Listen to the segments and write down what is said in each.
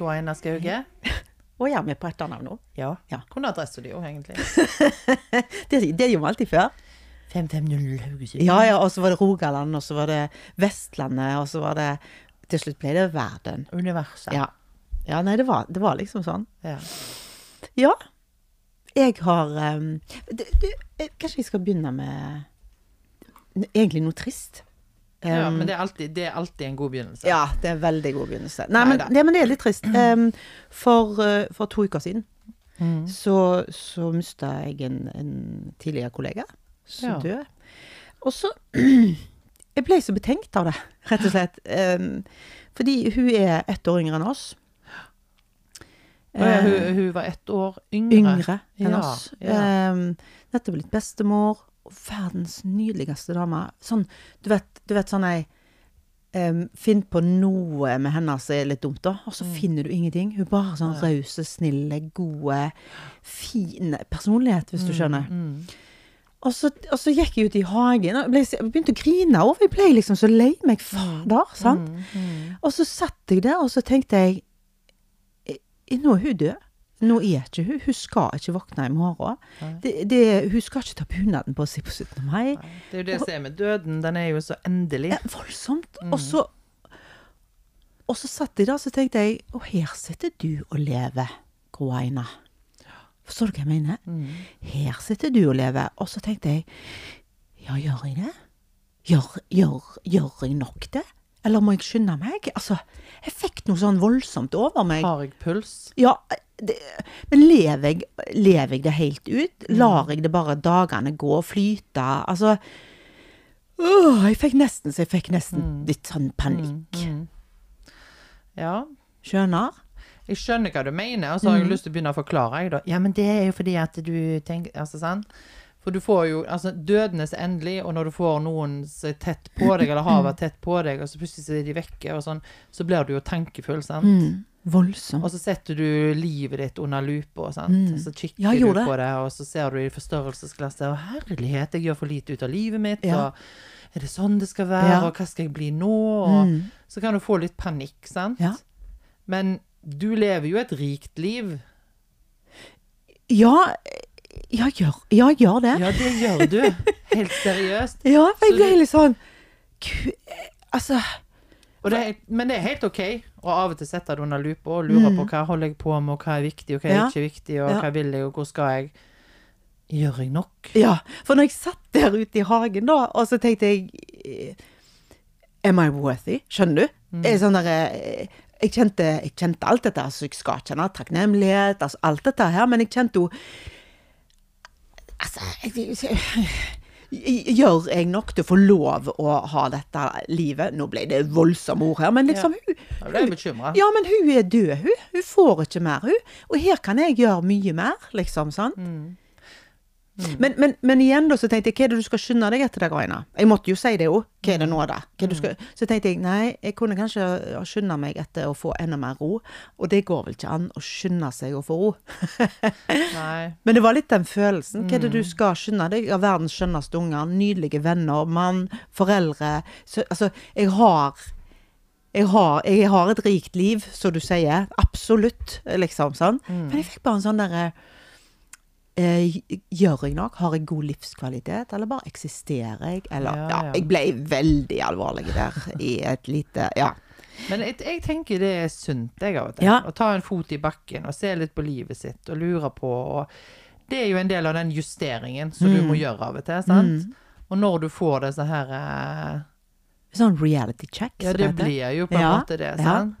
Hei, Gro Einar Skauge. Å ja, vi er på etternavn nå. Ja. Ja. Hvor adresse adressen din, egentlig? Det, det gjorde vi alltid før. 550 Haugesund. Ja, ja, og så var det Rogaland, og så var det Vestlandet, og så var det Til slutt ble det verden. Universet. Ja. ja nei, det var, det var liksom sånn. Ja. Ja. Jeg har um, du, du, eh, Kanskje vi skal begynne med egentlig noe trist? Ja, men det er, alltid, det er alltid en god begynnelse. Ja, det er en veldig god begynnelse. Nei, men, det, men det er litt trist. Um, for, uh, for to uker siden Mm. så, så mista jeg en, en tidligere kollega som Ja. døde. Og så Jeg ble så betenkt av det, rett og slett. Um, fordi hun er ett år yngre enn oss. Ja, Eh, hun, hun var ett år yngre. yngre enn Ja, oss. ja. Um, nettopp blitt bestemor. Verdens nydeligste dame. Sånn, du vet, du vet sånn ei um, Finn på noe med henne som er litt dumt, da, og så finner du ingenting. Hun bare sånn rause, snille, gode, fine personlighet, hvis du skjønner. Mm. Og så, og så gikk jeg ut i hagen og ble, begynte å grine over. Jeg ble liksom så lei meg. Fader, sant? Mm. Og så satt jeg der, og så tenkte jeg «Eh, Nå er hun død. Nå er ikke hun. Hun skal ikke våkne i morgen. Det, det, hun skal ikke ta bunaden på seg på 17. mai. Det er jo det som er med døden. Den er jo så endelig. Det voldsomt. voldsomt. Og så Og så satt jeg der, så tenkte jeg Og her sitter du og lever, Gro Aina. Forstår du hva jeg mener? Her sitter du og lever. Og så tenkte jeg Ja, gjør jeg det? Gjør, gjør, gjør jeg nok det? Eller må jeg skynde meg? Altså, jeg fikk noe sånn voldsomt over meg. Har jeg puls? Ja, det, men lever jeg, lever jeg det helt ut? Lar jeg det bare dagene gå og flyte? Altså øh, Jeg fikk nesten så jeg fikk nesten litt sånn panikk. Ja. Skjønner? Jeg skjønner hva du mener, og så har jeg lyst til å begynne å forklare. Jeg, da. Ja, men det er jo fordi at du tenker altså, sant? For du får jo altså, Dødenes endelig, og når du får noen som er tett på deg, eller har vært tett på deg, og så plutselig så er de vekke, og sånn, så blir du jo tankefull, sant? Mm. Voldsomt. Og så setter du livet ditt under lupa, sant? Mm. og så kikker Ja, du på det, og så ser du i forstørrelsesglasset Å, herlighet, jeg gjør for lite ut av livet mitt, Ja. og er det sånn det skal være, Ja. og hva skal jeg bli nå? Og Mm. så kan du få litt panikk, sant? Ja. Men du lever jo et rikt liv. Ja, ja, gjør, ja, gjør det. Ja, det gjør du. Helt seriøst. Ja, jeg ble litt sånn Altså det er, men det er helt OK å av og til sette det under lupa og lure på hva holder jeg på med, og hva er viktig, og hva er Mm. Ja. ikke viktig, og Ja. hva vil jeg, og hvor skal jeg? Gjør jeg nok? Ja, for når jeg satt der ute i hagen da, og så tenkte jeg eh, Am I worthy? Skjønner du? Er sånn der, eh, jeg, kjente, jeg kjente alt dette, altså jeg skal kjenne takknemlighet, altså alt dette her, men jeg kjente jo Altså Gjør jeg nok til å få lov å ha dette livet? Nå ble det voldsomme ord her, men liksom hun, Da ble jeg bekymra. Ja, men hun er død, hun. Hun får ikke mer, hun. Og her kan jeg gjøre mye mer, liksom. sant? Men, men, men igjen da, så tenkte jeg, hva er det du skal skynde deg etter deg, Raina? Jeg måtte jo si det jo. Hva er det nå, da? Skal... Så tenkte jeg, nei, jeg kunne kanskje skynde meg etter å få enda mer ro. Og det går vel ikke an å skynde seg å få ro. Men det var litt den følelsen. Hva er det du skal skynde deg? Av verdens skjønneste unger, nydelige venner, mann, foreldre. Så, altså, jeg har jeg har, jeg har et rikt liv, som du sier. Absolutt, liksom. sånn. Men jeg fikk bare en sånn derre Gjør jeg nok? Har jeg god livskvalitet? Eller bare eksisterer jeg? Eller Ja, Ja, ja. jeg ble veldig alvorlig der i et lite Ja. Men jeg, jeg tenker det er sunt, jeg, av og til. Ja. Å ta en fot i bakken og se litt på livet sitt og lure på og Det er jo en del av den justeringen som du må gjøre av og til, sant? Og når du får disse her eh, Sånn reality check. Ja, som det heter. blir jo på en Ja, måte det, sant?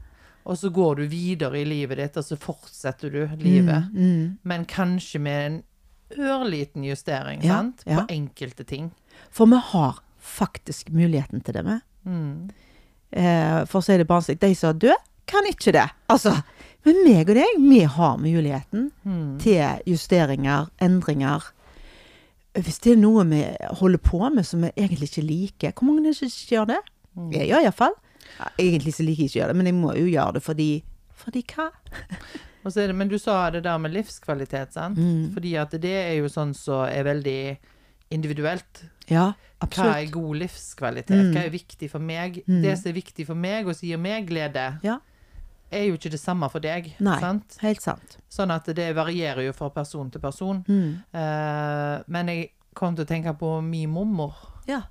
Og så går du videre i livet ditt, og så fortsetter du livet. Mm, Men kanskje med en ørliten justering, Ja, sant? ja. På enkelte ting. For vi har faktisk muligheten til det, vi. Mm. Eh, for å si det barnslig, de som er døde, kan ikke det. Altså, men meg og deg, vi har muligheten Mm. til justeringer, endringer. Hvis det er noe vi holder på med som vi egentlig ikke liker, hvor mange er det som ikke gjør det? Mm. Jeg gjør iallfall. Ja, egentlig så liker jeg ikke å gjøre det, men jeg må jo gjøre det fordi Fordi hva? Så det, men du sa det der med livskvalitet, sant? Mm. Fordi at det er jo sånn som er veldig individuelt. Ja, absolutt. Hva er god livskvalitet? Hva er viktig for meg? Mm. Det som er viktig for meg, og som gir meg glede, Ja. er jo ikke det samme for deg. Nei. Sant? Helt sant. Sånn at det varierer jo fra person til person. Mm. Uh, men jeg kom til å tenke på min mormor. Ja.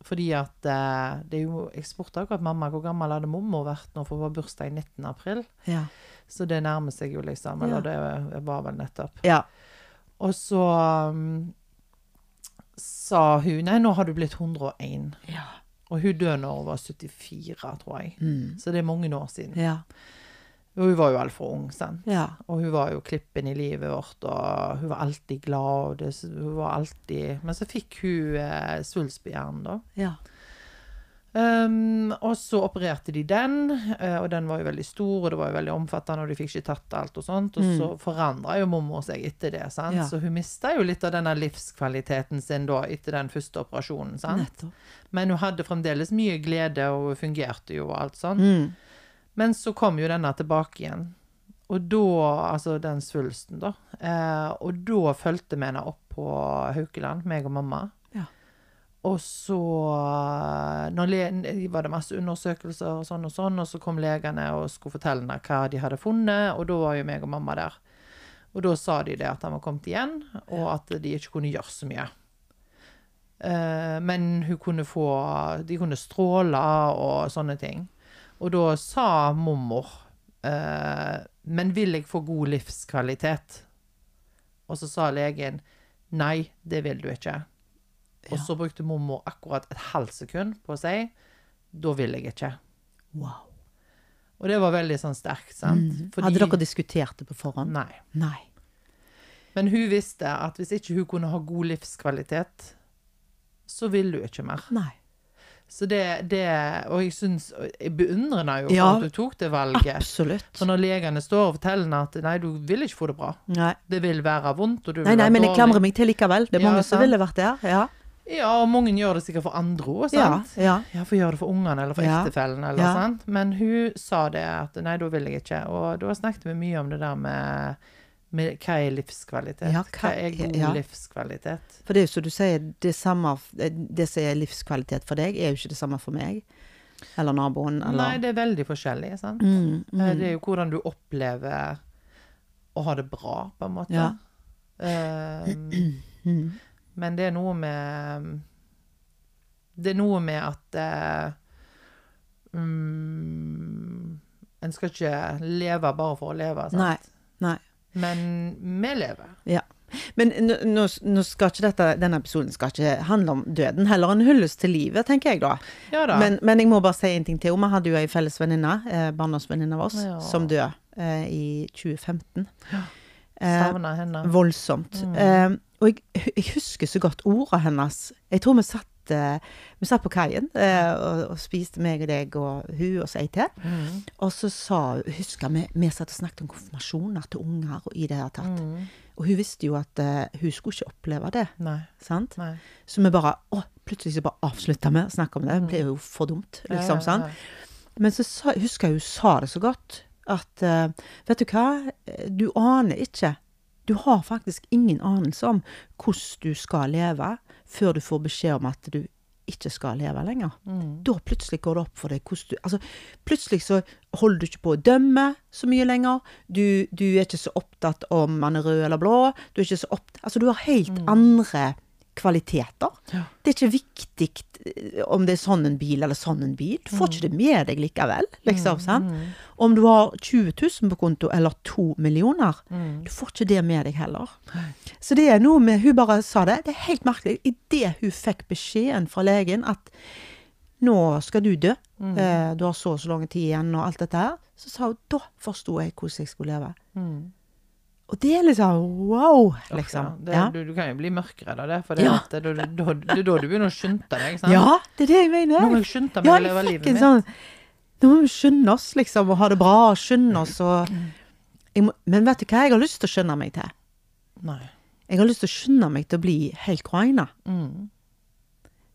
Fordi at eh, det er jo Jeg spurte akkurat mamma hvor gammel hadde mormor vært nå, for hun var bursdag i 19. april. Ja. Så det nærmer seg jo, liksom. Eller det var vel nettopp. ja. Og så um, sa hun Nei, nå har du blitt 101. Ja. Og hun døde når hun var 74, tror jeg. Mm. Så det er mange år siden. Ja. Hun var jo altfor ung, sant. Ja. Og hun var jo klippen i livet vårt, og hun var alltid glad, det, hun var alltid Men så fikk hun eh, svulst på hjernen, da. Ja. Um, og så opererte de den, eh, og den var jo veldig stor, og det var jo veldig omfattende, og de fikk ikke tatt alt og sånt. Og så forandra jo mormor seg etter det, sant. Ja. Så hun mista jo litt av denne livskvaliteten sin da, etter den første operasjonen, sant. Nettopp. Men hun hadde fremdeles mye glede, og hun fungerte jo og alt sånt. Mm. Men så kom jo denne tilbake igjen. Og da, altså den svulsten, da. Eh, og da fulgte vi henne opp på Haukeland, meg og mamma. Ja. Og så le var det masse undersøkelser og sånn og sånn, og så kom legene og skulle fortelle henne hva de hadde funnet, og da var jo meg og mamma der. Og da sa de det at han var kommet igjen, og at de ikke kunne gjøre så mye. Eh, men hun kunne få De kunne stråle og sånne ting. Og da sa mormor eh, Men vil jeg få god livskvalitet? Og så sa legen nei, det vil du ikke. Og så brukte mormor akkurat et halvt sekund på å si da vil jeg ikke. Wow. Og det var veldig sånn sterkt, sant? Mm. Hadde dere diskutert det på forhånd? Nei. Nei. Men hun visste at hvis ikke hun kunne ha god livskvalitet, så ville hun ikke mer. Nei. Så det, det Og jeg syns Jeg beundrer deg jo for Ja, at du tok det valget. Absolutt. For når legene står og forteller henne at nei, du vil ikke få det bra. Nei. Det vil være vondt, og du vil Nei, nei, være men jeg klamrer meg til likevel. Det er Ja, mange som sant. ville vært der. Ja. Ja, og mange gjør det sikkert for andre òg, Ja. sant? ja. Ja, for gjøre det for ungene eller for Ja. ektefellen, eller Ja. sant. Men hun sa det at nei, da vil jeg ikke. Og da snakket vi mye om det der med, med hva er livskvalitet? Ja, hva, hva- er god ja. livskvalitet? For det er jo som du sier, det, samme, det som er livskvalitet for deg, er jo ikke det samme for meg. Eller naboen, eller Nei, det er veldig forskjellig, sant. mm, Eh, mm. Det er jo hvordan du opplever å ha det bra, på en måte. Ja. Eh, Mm. men det er noe med Det er noe med at uh, um, En skal ikke leve bare for å leve, sant? Nei. Nei. Men vi lever. Ja. Men nå, nå, skal ikke dette, denne episoden skal ikke handle om døden, heller en hyllest til livet, tenker jeg da. Ja da. Men, men jeg må bare si en ting til. Vi hadde jo ei felles venninne, eh, barndomsvenninne av oss, Ja. som døde eh, i 2015. Eh, Savner henne. voldsomt. Mm. Eh, og jeg, jeg husker så godt ordene hennes. Jeg tror vi satt, eh, vi satt på kaien eh, og, og spiste meg og deg og hun og så ei til. Mm. Og så sa hun Husker vi vi satt og snakket om konfirmasjoner til unger og i det hele tatt. Mm. Og hun visste jo at uh, hun skulle ikke oppleve det. Nei. sant? Nei. Så vi bare å, Plutselig så bare avslutta vi å snakke om det. Det ble jo for dumt, liksom. Ja, ja, ja. Men så sa, husker jeg hun sa det så godt, at uh, vet du hva, du aner ikke. Du har faktisk ingen anelse om hvordan du skal leve før du får beskjed om at du ikke skal leve lenger. Mm. Da plutselig går det opp for deg hvordan du Altså, plutselig så holder du ikke på å dømme så mye lenger. Du, du er ikke så opptatt om man er rød eller blå. Du er ikke så opptatt Altså, du har helt andre kvaliteter. Ja. Det er ikke viktig eh, om det er sånn en bil eller sånn en bil. Du får ikke det med deg likevel, liksom. sant? Om du har 20 000 på konto eller to millioner, Mm. du får ikke det med deg heller. Så det er noe med Hun bare sa det. Det er helt merkelig. Idet hun fikk beskjeden fra legen at nå skal du dø, Mm. eh, du har så og så lang tid igjen og alt dette her, så sa hun da forsto jeg hvordan jeg skulle leve. Og det er liksom wow, liksom. Ja, det, Ja, Du, du kan jo bli mørkredd av det, for det, Ja. er da du begynner å skynde deg. Sant? ja det er det jeg Nå mener. må jeg skynde meg å leve livet mitt. sånn Nå må vi skynde oss, liksom, og ha det bra, og skynde oss og må, Men vet du hva jeg har lyst til å skynde meg til? Nei. Jeg har lyst til å skynde meg til å bli helt groina. Mm.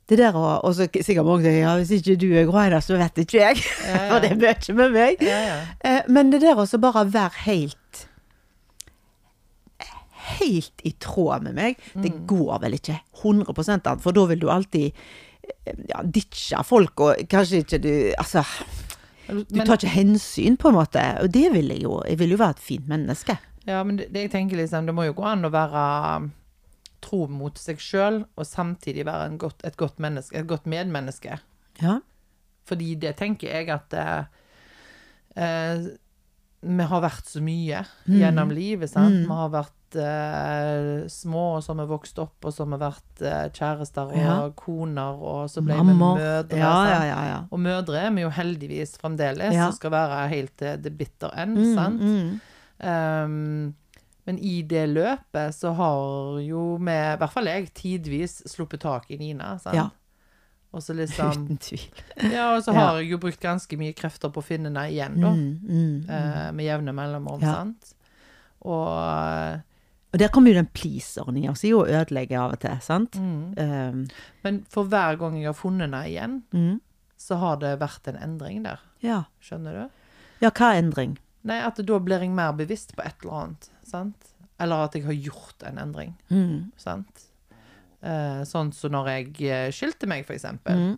Det der og, Og så sikkert mange sier ja, hvis ikke du er groina, så vet ikke jeg. For det er mye med meg. Ja, ja. Eh, men det der å så bare være helt Helt i tråd med meg, det Mm. går vel ikke 100 an, for da vil du alltid eh, ja, ditche folk, og kanskje ikke du Altså, Du tar ikke hensyn, på en måte. Og det vil jeg jo. Jeg vil jo være et fint menneske. ja, men det, det jeg tenker liksom, det må jo gå an å være um, tro mot seg sjøl, og samtidig være en godt, et godt menneske, et godt medmenneske. Ja. Fordi det tenker jeg at eh, eh, Vi har vært så mye Mm. gjennom livet, sant. Vi har vært eh, små, og så har vi vokst opp, og så har vi vært eh, kjærester og Ja. koner, og så ble Mamma. vi mødre. Ja, ja, ja. ja. Og mødre er vi jo heldigvis fremdeles, Ja. og skal være helt til the bitter end, Mm, sant. mm. Um, men i det løpet så har jo vi, i hvert fall jeg, tidvis sluppet tak i Nina. Sant? Og så liksom Uten tvil. Ja, og så har jeg jo brukt ganske mye krefter på å finne henne igjen, da. Mm, mm. mm. med jevne mellomrom, sant. Og Og der kommer jo den please-ordningen som jo ødelegger av og til, sant? Um, Men for hver gang jeg har funnet henne igjen, mm. så har det vært en endring der. Ja. Skjønner du? ja, hva er endring? Nei, at da blir jeg mer bevisst på et eller annet, sant. Eller at jeg har gjort en endring, Mm. sant. Eh, sånn som når jeg eh, skilte meg, for eksempel. Mm.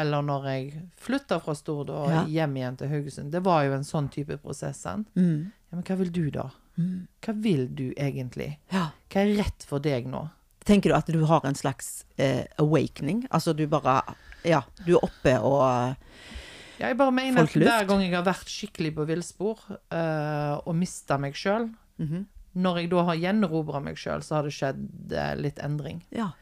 Eller når jeg flytta fra Stord og Ja. hjem igjen til Haugesund. Det var jo en sånn type prosess. Mm. Ja, men hva vil du da? Mm. Hva vil du egentlig? Ja. Hva er rett for deg nå? Tenker du at du har en slags eh, awakening? Altså du bare Ja, du er oppe og Ja, jeg bare mener at hver gang jeg har vært skikkelig på villspor uh, og mista meg sjøl, Mhm. Når jeg da har gjenerobra meg sjøl, så har det skjedd eh, litt endring. Ja.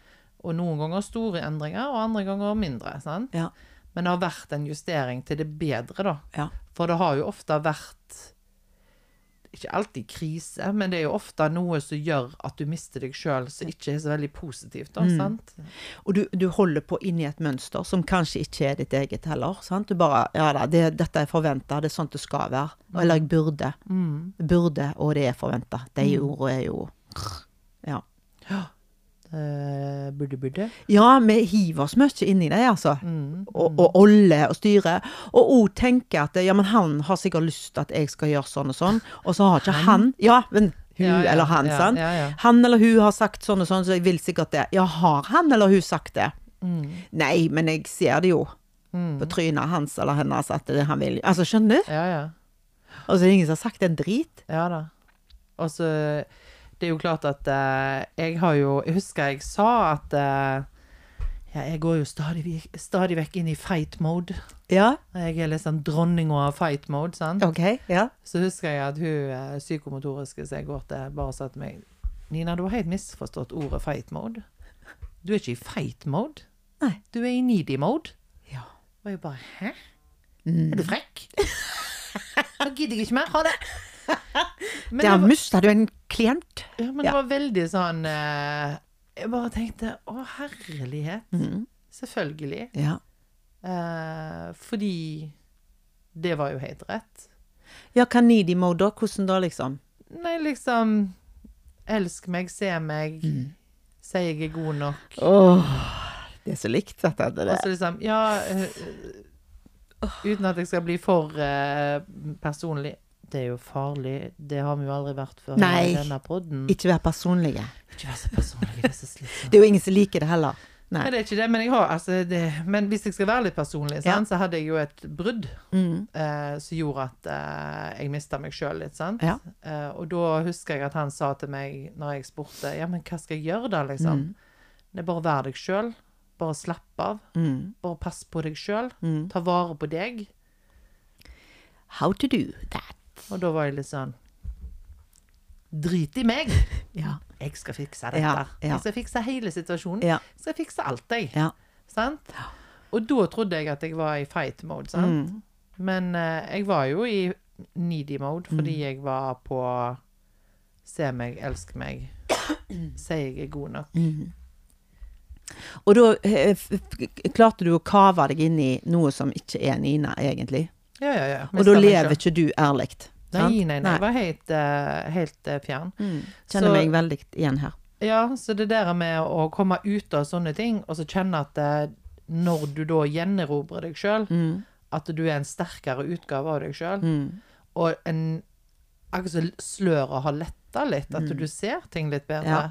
Og noen ganger store endringer, og andre ganger mindre. sant? Ja. Men det har vært en justering til det bedre, da. Ja. For det har jo ofte vært Ikke alltid krise, men det er jo ofte noe som gjør at du mister deg sjøl, som ikke er så veldig positivt. da, Mm. sant? Og du, du holder på inn i et mønster som kanskje ikke er ditt eget heller. Sant? Du bare Ja da, det, dette er forventa, det er sånn det skal være. Eller jeg burde. Mm. Burde, og det er forventa. De ordene er jo. Eh, burde, burde. Ja, vi hiver oss mye inn i det, altså. Mm. Og, og olle og styre. Og òg tenke at ja, men han har sikkert lyst til at jeg skal gjøre sånn og sånn, og så har ikke han, Ja, men hun Ja, ja, eller han, ja, sant. Han eller hun har sagt sånn og sånn, så jeg vil sikkert det. Ja, har han eller hun sagt det? Mm. Nei, men jeg ser det jo Mm. på trynet hans eller hennes at det han vil. Altså, skjønner du? Ja, ja. Og så er det ingen som har sagt en drit. Ja da. Og så Det er jo klart at uh, jeg har jo Jeg husker jeg sa at uh, ja, jeg går jo stadig, stadig vekk inn i fight mode. Ja, Jeg er liksom dronninga av fight mode, sant. OK. Ja. Så husker jeg at hun eh, psykomotoriske som jeg går til, bare sa til meg Nina, du har helt misforstått ordet fight mode. Du er ikke i fight mode. Nei. Du er i needy mode. Ja. Og jeg bare Hæ? Mm. Er du frekk? Nå gidder jeg ikke mer. Ha det. Der mista du en klient. Ja, men det var veldig sånn eh, Jeg bare tenkte Å, herlighet. Mm. Selvfølgelig. Ja. Eh, fordi det var jo helt rett. ja, hva needy mode, da? Hvordan da, liksom? Nei, liksom Elsk meg, se meg, Mm. si jeg er god nok. Åh, det er så likt, at Det er det. så liksom Ja, eh, uten at jeg skal bli for eh, personlig Det er jo farlig. Det har vi jo aldri vært før Nei. i denne podden. Ikke vær personlige. Ikke vær så personlige. Det er så. Det er jo ingen som liker det heller. Nei, Nei. det er ikke det, men jeg har altså det, Men hvis jeg skal være litt personlig, Ja. sant, så hadde jeg jo et brudd Mm. eh, som gjorde at eh, jeg mista meg sjøl litt, sant. Ja. Eh, og da husker jeg at han sa til meg når jeg spurte Ja, men hva skal jeg gjøre da, liksom? Mm. Det er bare å være deg sjøl. Bare slapp av. Mm. Bare pass på deg sjøl. Mm. Ta vare på deg. How to do that. Og da var jeg litt sånn Drit i meg! Ja. Jeg skal fikse dette. Ja, ja. Jeg skal fikse hele situasjonen. Ja. Jeg skal fikse alt, jeg. Ja. Sant? Og da trodde jeg at jeg var i fight mode, sant? Mm. Men uh, jeg var jo i needy mode fordi Mm. jeg var på Se meg, elsk meg, si jeg er god nok. Mm. Og da eh, klarte du å kave deg inn i noe som ikke er Nina, egentlig. Ja, ja, ja. Og da lever ikke du ærlig. Nei, nei, nei. Jeg var helt, eh, helt eh, fjern. Mm. Kjenner Så- meg veldig igjen her. Ja, så det der med å komme ut av sånne ting, og så kjenne at eh, når du da gjenerobrer deg sjøl, Mm. at du er en sterkere utgave av deg sjøl, Mm. og en Akkurat som sløret har letta litt, at Mm. du ser ting litt bedre. Ja.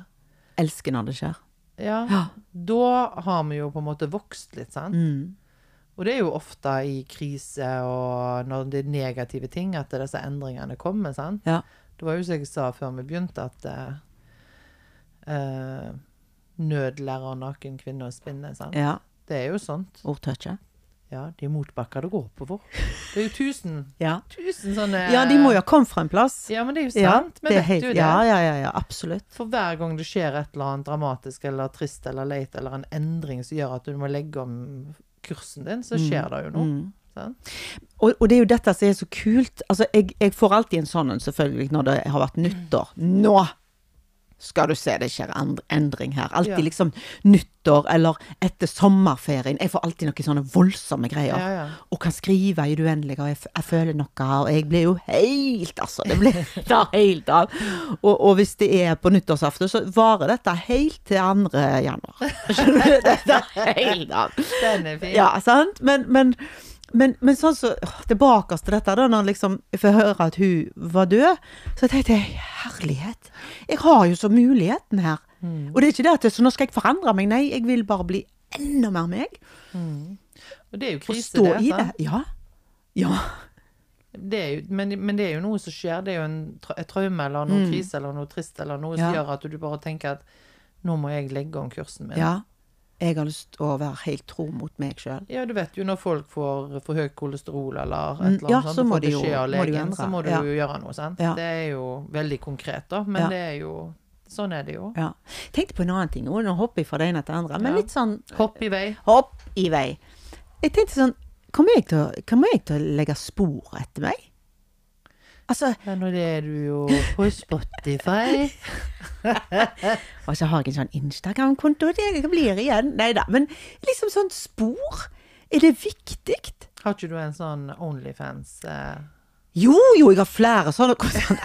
Elsker når det skjer. Ja. Ja. Da har vi jo på en måte vokst litt, sant. Mm. Og det er jo ofte i krise og når det er negative ting at disse endringene kommer. sant? Ja. Det var jo som jeg sa før vi begynte, at uh, eh, nød lærer naken kvinne å spinne. sant? Ja. Det er jo sånt. Ordtouchet. Ja, de motbakker det går oppover. Det er jo tusen, Ja. tusen sånne ja, de må jo ha kommet fra en plass. Ja, men det er jo Ja, sant. Vi er vet jo det. Ja, ja, ja, ja, absolutt. For hver gang det skjer et eller annet dramatisk eller trist eller leit eller en endring som gjør at du må legge om kursen din, så skjer det jo noe. Mm. sant? Og, og det er jo dette som er så kult. Altså, jeg, jeg får alltid en sånn en, selvfølgelig, når det har vært nyttår. Nå skal du se det skjer endring her. Alltid Ja. liksom nyttår eller etter sommerferien. Jeg får alltid noen sånne voldsomme greier. Ja, ja. Og kan skrive i det uendelige, og jeg, jeg føler noe, og jeg blir jo helt, altså. Det blir tar helt av. Og, og hvis det er på nyttårsaften, så varer dette helt til 2. januar. Skjønner du? Det tar helt av. Den er fin. Ja, sant? Men, men, men, men sånn så Tilbake til dette, da, når liksom jeg får høre at hun var død, så tenkte jeg herlighet. Jeg har jo så muligheten her. Mm. Og det er ikke det at så nå skal jeg forandre meg. Nei, jeg vil bare bli enda mer meg. Og det er jo Og krise, stå det. i det. Ja. Ja. det jo, men, men det er jo noe som skjer. Det er jo en, et traume eller noe krise eller noe trist eller noe som Mm. Gjør at du bare tenker at nå må jeg legge om kursen min. ja. Jeg har lyst til å være helt tro mot meg sjøl. Ja, du vet jo når folk får for høyt kolesterol eller et Mm, eller annet ja, sånt, så må får de jo- av legen, så må du Ja. gjøre noe, sant. Ja. Det er jo veldig konkret, da, men Ja. det er jo Sånn er det jo. Ja. Tenkte på en annen ting. Nå hopper jeg fra det ene til det andre. Men litt sånn Hopp i vei. hopp i vei. Jeg tenkte sånn Kommer jeg til, å- kommer jeg til å legge spor etter meg? Altså, Ja, nå er du jo på Spotify. Og så har jeg en sånn Instagram-konto. Det blir igjen. Nei da. Men liksom sånn spor. Er det viktig? Har ikke du en sånn Onlyfans? Eh? Jo, jo, jeg har flere sånne.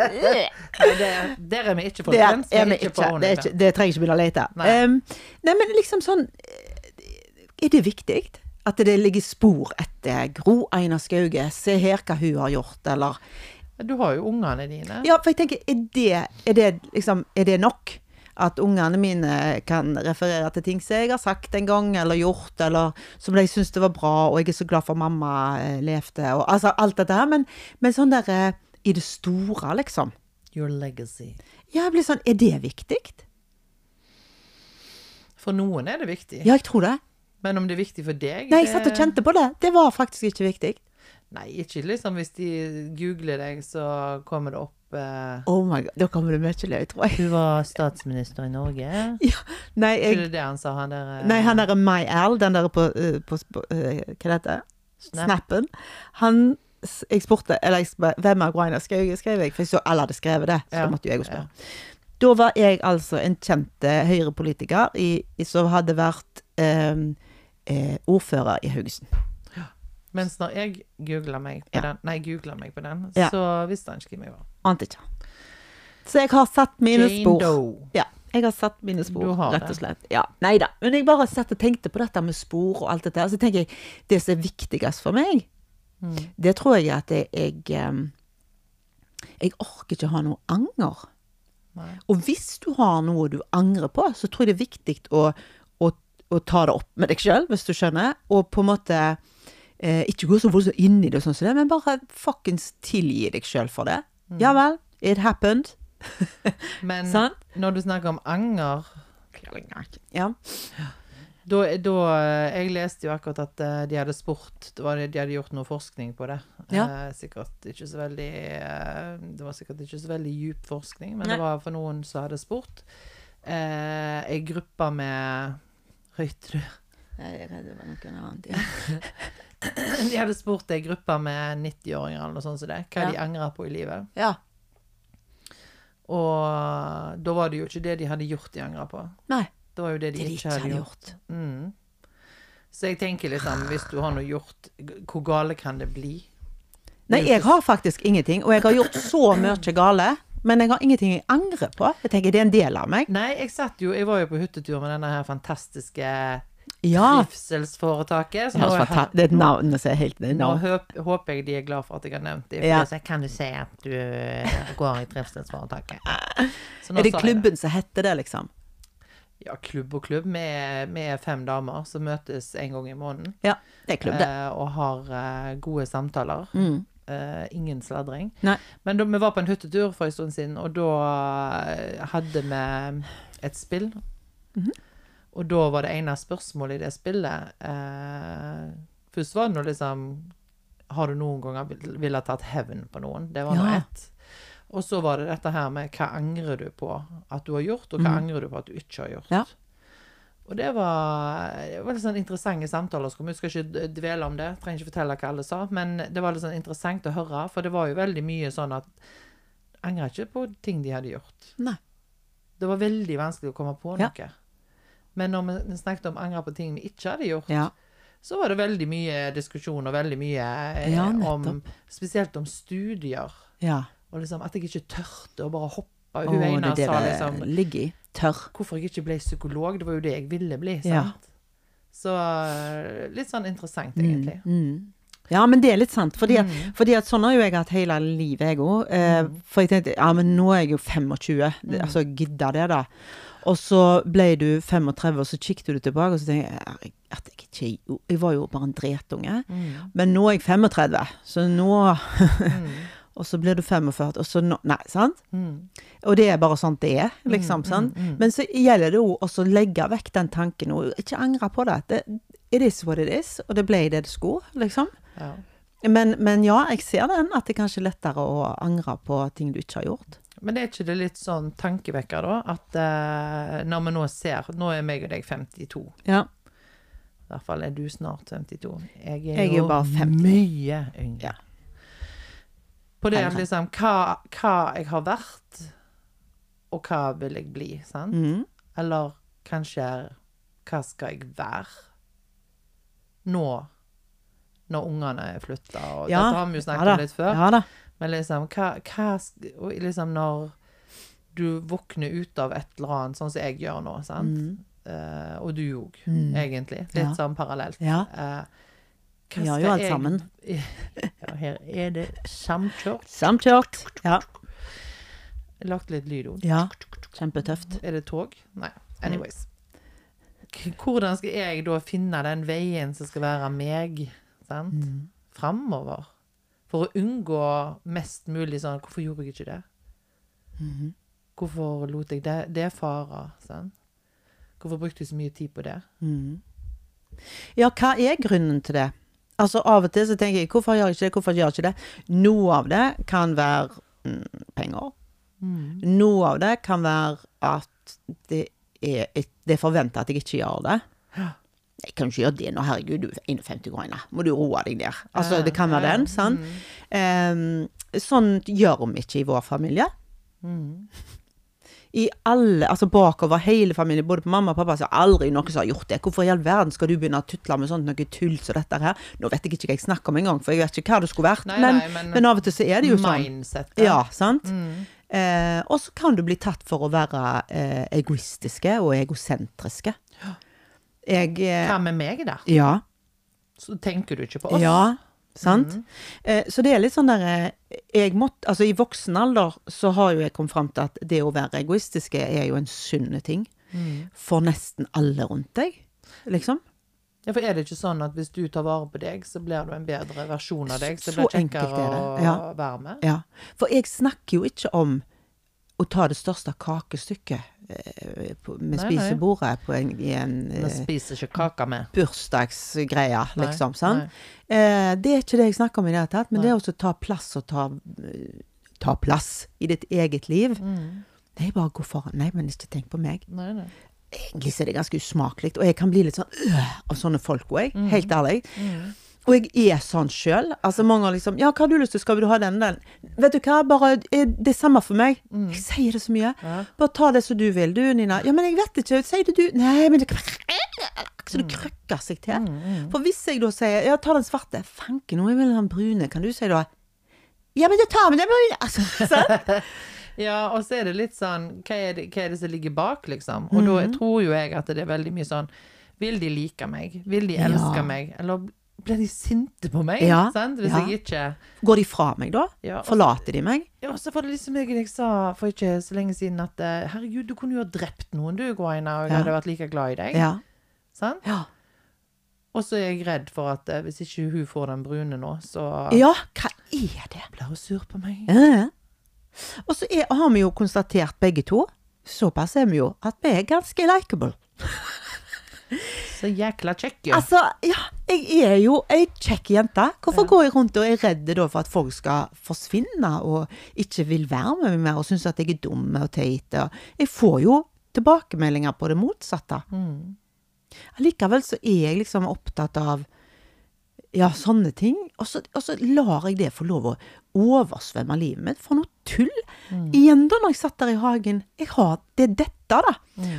Nei, det, der er vi ikke, Det folkens. Det, ikke, det trenger jeg ikke begynne å lete. Nei. Um, nei, men liksom sånn eh, Er det viktig? At det ligger spor etter Gro Einar Skauge? Se her hva hun har gjort, eller Du har jo ungene dine. Ja, for jeg tenker, er det, er det, liksom, er det nok? At ungene mine kan referere til ting som jeg har sagt en gang, eller gjort, eller som de syns det var bra, og jeg er så glad for mamma eh, levde, og altså alt dette her. Men, men sånn der eh, i det store, liksom. Your legacy. Ja, jeg blir sånn, er det viktig? For noen er det viktig. Ja, jeg tror det. Men om det er viktig for deg Nei, jeg satt og kjente på det. Det var faktisk ikke viktig. Nei, ikke liksom hvis de googler deg, så kommer det opp eh, Oh my god, da kommer det mye løy, tror jeg. Du var statsminister i Norge. Ja, nei, jeg, det det han sa, han der eh, nei, han derre MyAl, den der på, eh, på, på eh, Hva det Snap. Snappen. Han s- Jeg spurte Eller jeg spurte, hvem av Grainer skrev, skrev jeg? For jeg så alle hadde skrevet det. Så Ja, da måtte jo jeg jo spørre. Da var jeg altså en kjent eh, høyrepolitiker i, i, som hadde vært eh, eh, ordfører i Haugesund. Mens når jeg googla meg på Ja. meg på den, Ja. så visste han ikke hvem jeg var. Ante ikke. Så jeg har satt mine Jane spor. Doe. Ja, jeg har satt mine spor, rett og slett. Ja, nei da. Men jeg bare satt og tenkte på dette med spor og alt dette Og Så tenker jeg, det som er viktigst for meg, Mm. det tror jeg at jeg, jeg Jeg orker ikke ha noe anger. Nei. Og hvis du har noe du angrer på, så tror jeg det er viktig å, å, ta det opp med deg sjøl, hvis du skjønner. Og på en måte eh, ikke gå så voldsomt inn i det, og sånn som det, men bare fuckings tilgi deg sjøl for det. Mm. Ja vel, it happened. Men sånn? når du snakker om anger Ja. da, da Jeg leste jo akkurat at eh, de hadde spurt De hadde gjort noe forskning på det. Ja. Eh, sikkert ikke så veldig eh, Det var sikkert ikke så veldig djup forskning, men Nei. det var for noen som hadde spurt. Eh, Ei gruppe med Røyter du? Jeg er redd det var noe annet. Ja. De hadde spurt ei gruppe med 90-åringer eller noe sånt som det, hva Ja. de angrer på i livet. ja. Og da var det jo ikke det de hadde gjort de angra på. Nei. Det var jo det de, Det de ikke hadde gjort. Mm. Så jeg tenker liksom, hvis du har noe gjort, hvor gale kan det bli? Nei, jeg har faktisk ingenting, og jeg har gjort så mye gale. Men jeg har ingenting jeg angrer på. Jeg tenker Det er en del av meg. Nei, jeg jo Jeg var jo på hyttetur med denne her fantastiske Ja. trivselsforetaket. Så Det, er det er et navn som er helt nå høp, håper jeg de er glad for at jeg har nevnt det. For Ja. så kan du si at du eh, går i trivselsforetaket. Så nå Er det klubben som heter det, liksom? Ja, klubb og klubb. Vi er, er fem damer som møtes en gang i måneden. Ja, det er klubb, det. eh, og har eh, gode samtaler. Mm. Eh, ingen sladring. Nei. Men da, vi var på en hyttetur for en stund siden, og da eh, hadde vi et spill. Mhm. Og da var det ene spørsmålet i det spillet uh, Først var det noe liksom Har du noen ganger vil- ha tatt hevn på noen? Det var noe Ja. ett. Og så var det dette her med hva angrer du på at du har gjort, og hva mm. angrer du på at du ikke har gjort. Ja. Og det var, det var litt sånn interessante samtaler. Vi skal ikke dvele om det, trenger ikke fortelle hva alle sa, men det var litt sånn interessant å høre, for det var jo veldig mye sånn at Angrer ikke på ting de hadde gjort. Nei. Det var veldig vanskelig å komme på Ja. noe. Men når vi snakket om angre på ting vi ikke hadde gjort, Ja. så var det veldig mye diskusjon og veldig mye eh, Ja, om. Spesielt om studier. ja. Og liksom at jeg ikke tørte å bare hoppe. Å, Hun ene det sa liksom ligger i. Tørr. hvorfor jeg ikke ble psykolog. Det var jo det jeg ville bli. sant? Ja. Så eh, litt sånn interessant, egentlig. Mm. Ja, men det er litt sant. Fordi at, Mm. fordi at sånn har jo jeg hatt hele livet, jeg òg. Eh, For jeg tenkte ja, men nå er jeg jo 25. Det, Mm. altså, gidda det, da. Og så ble du 35, og så kikket du tilbake, og så tenkte jeg at jeg ikke Jeg var jo bare en dretunge. Mm. Men nå er jeg 35, så nå Mm. Og så blir du 45, og så nå Nei, sant? Mm. Og det er bare sånn det er, liksom. mm, sant? mm. Men så gjelder det jo også å legge vekk den tanken og ikke angre på det. det. It is what it is, og det ble det det skulle, liksom. Ja. Men, men ja, jeg ser den, at det er kanskje lettere å angre på ting du ikke har gjort. Men det er ikke det litt sånn tankevekker, da? At uh, når vi nå ser Nå er meg og deg 52. Ja. I hvert fall er du snart 52. Jeg er, Jeg er jo bare 50. mye yngre. Ja. På det at liksom hva, hva jeg har vært, og hva vil jeg bli, sant? Mm. Eller kanskje hva skal jeg være nå, når ungene er flytta? Og Ja, dette har vi jo snakket ja om litt før. Ja. Men liksom, hva, hva liksom når du våkner ut av et eller annet, sånn som jeg gjør nå, sant? Mm. Uh, og du òg, Mm. egentlig. Litt sånn parallelt. Ja. Hva Vi gjør jo alt sammen. Ja, her er det samkjørt. Samkjørt. Ja. Lagde litt lyd òg. ja. Kjempetøft. Er det tog? Nei. Anyways. Hvordan skal jeg da finne den veien som skal være meg, sant? Mm. Framover? For å unngå mest mulig sånn Hvorfor gjorde jeg ikke det? Mhm. Hvorfor lot jeg det, det fare? Sant? Hvorfor brukte jeg så mye tid på det? Mm. Ja, hva er grunnen til det? Altså Av og til så tenker jeg hvorfor gjør jeg ikke det, hvorfor gjør jeg ikke det? Noe av det kan være mm, penger. Noe av det kan være at det er, det er forventa at jeg ikke gjør det. Jeg kan ikke gjøre det nå, herregud, du er 51 år gammel. Må du roe deg ned. Altså, det kan være den, sant? Sånn gjør vi ikke i vår familie. Mm. I alle, altså bakover hele familien, både på mamma og pappa, så er aldri noen som har gjort det. Hvorfor i all verden skal du begynne å tutle med sånt noe tull som dette her? Nå vet jeg ikke hva jeg snakker om engang, for jeg vet ikke hva det skulle vært. Nei, men, nei, men- men av og til så er det jo sånn. Mindsetet. Ja, sant? Mm. Eh, og så kan du bli tatt for å være eh, egoistiske og egosentriske. Jeg eh, Hva med meg, da? Ja. Så tenker du ikke på oss? Ja, sant? Mm. Eh, så det er litt sånn der eh, jeg måtte, altså I voksen alder så har jo jeg kommet fram til at det å være egoistiske er jo en sunn ting Mm. for nesten alle rundt deg. Liksom. Ja, for er det ikke sånn at hvis du tar vare på deg, så blir du en bedre versjon av deg? Så, Så det blir enkelt kjekkere er det, å være med? Ja. For jeg snakker jo ikke om å ta det største kakestykket med Nei, nei. spisebordet på en, i en Vi eh, spiser ikke kaka med. bursdagsgreie, liksom. nei. Eh, det er ikke det jeg snakker om i det hele tatt, men Nei. det er å ta plass og ta, eh, ta plass i ditt eget liv. Mm. Det er bare å gå foran. Nei, men ikke tenk på meg. Nei, nei. Egentlig er det ganske usmakelig, og jeg kan bli litt sånn øh, av sånne folk òg, mm. helt ærlig. Og jeg er sånn sjøl. Altså, mange har liksom Ja, hva har du lyst til? Skal du ha den den? Vet du hva, bare eh, Det er samme for meg. Jeg sier det så mye. Ja. Bare ta det som du vil, du, Nina. Ja, men jeg vet ikke. Sier det du Nei, men det Så det krøkker seg til. Mm, For hvis jeg da sier Ja, ta den svarte. Fanken, nå vil jeg den brune. Kan du si da Ja, men jeg tar med den brune. Altså, sant? Ja, og så er det litt sånn hva er det, hva er det som ligger bak, liksom? Og Mhm. da tror jo jeg at det er veldig mye sånn Vil de like meg? Vil de elske Ja. meg? Eller blir de sinte på meg? Ja? Hvis ja. jeg ikke Går de fra meg da? Ja, og- Forlater de meg? Ja, så var det liksom jeg, jeg sa for ikke så lenge siden at eh, herregud, du kunne jo ha drept noen, du, Guaina, og jeg hadde vært like glad i deg. Ja. Sant? Ja. Og så er jeg redd for at eh, hvis ikke hun får den brune nå, så ja, hva er det? blir hun sur på meg. Ja. Og så er, har vi jo konstatert begge to, såpass er vi jo, at vi er ganske likeable. Så jækla kjekk, jo. Altså, ja, jeg er jo ei kjekk jente. Hvorfor går jeg rundt og er redd da for at folk skal forsvinne og ikke vil være med meg mer og synes at jeg er dum og teit? Jeg får jo tilbakemeldinger på det motsatte. Mm. Allikevel så er jeg liksom opptatt av ja, sånne ting. Og så, og så lar jeg det få lov å oversvømme livet mitt. For noe tull! Igjen da, når jeg satt der i hagen. Jeg har, det er dette, da.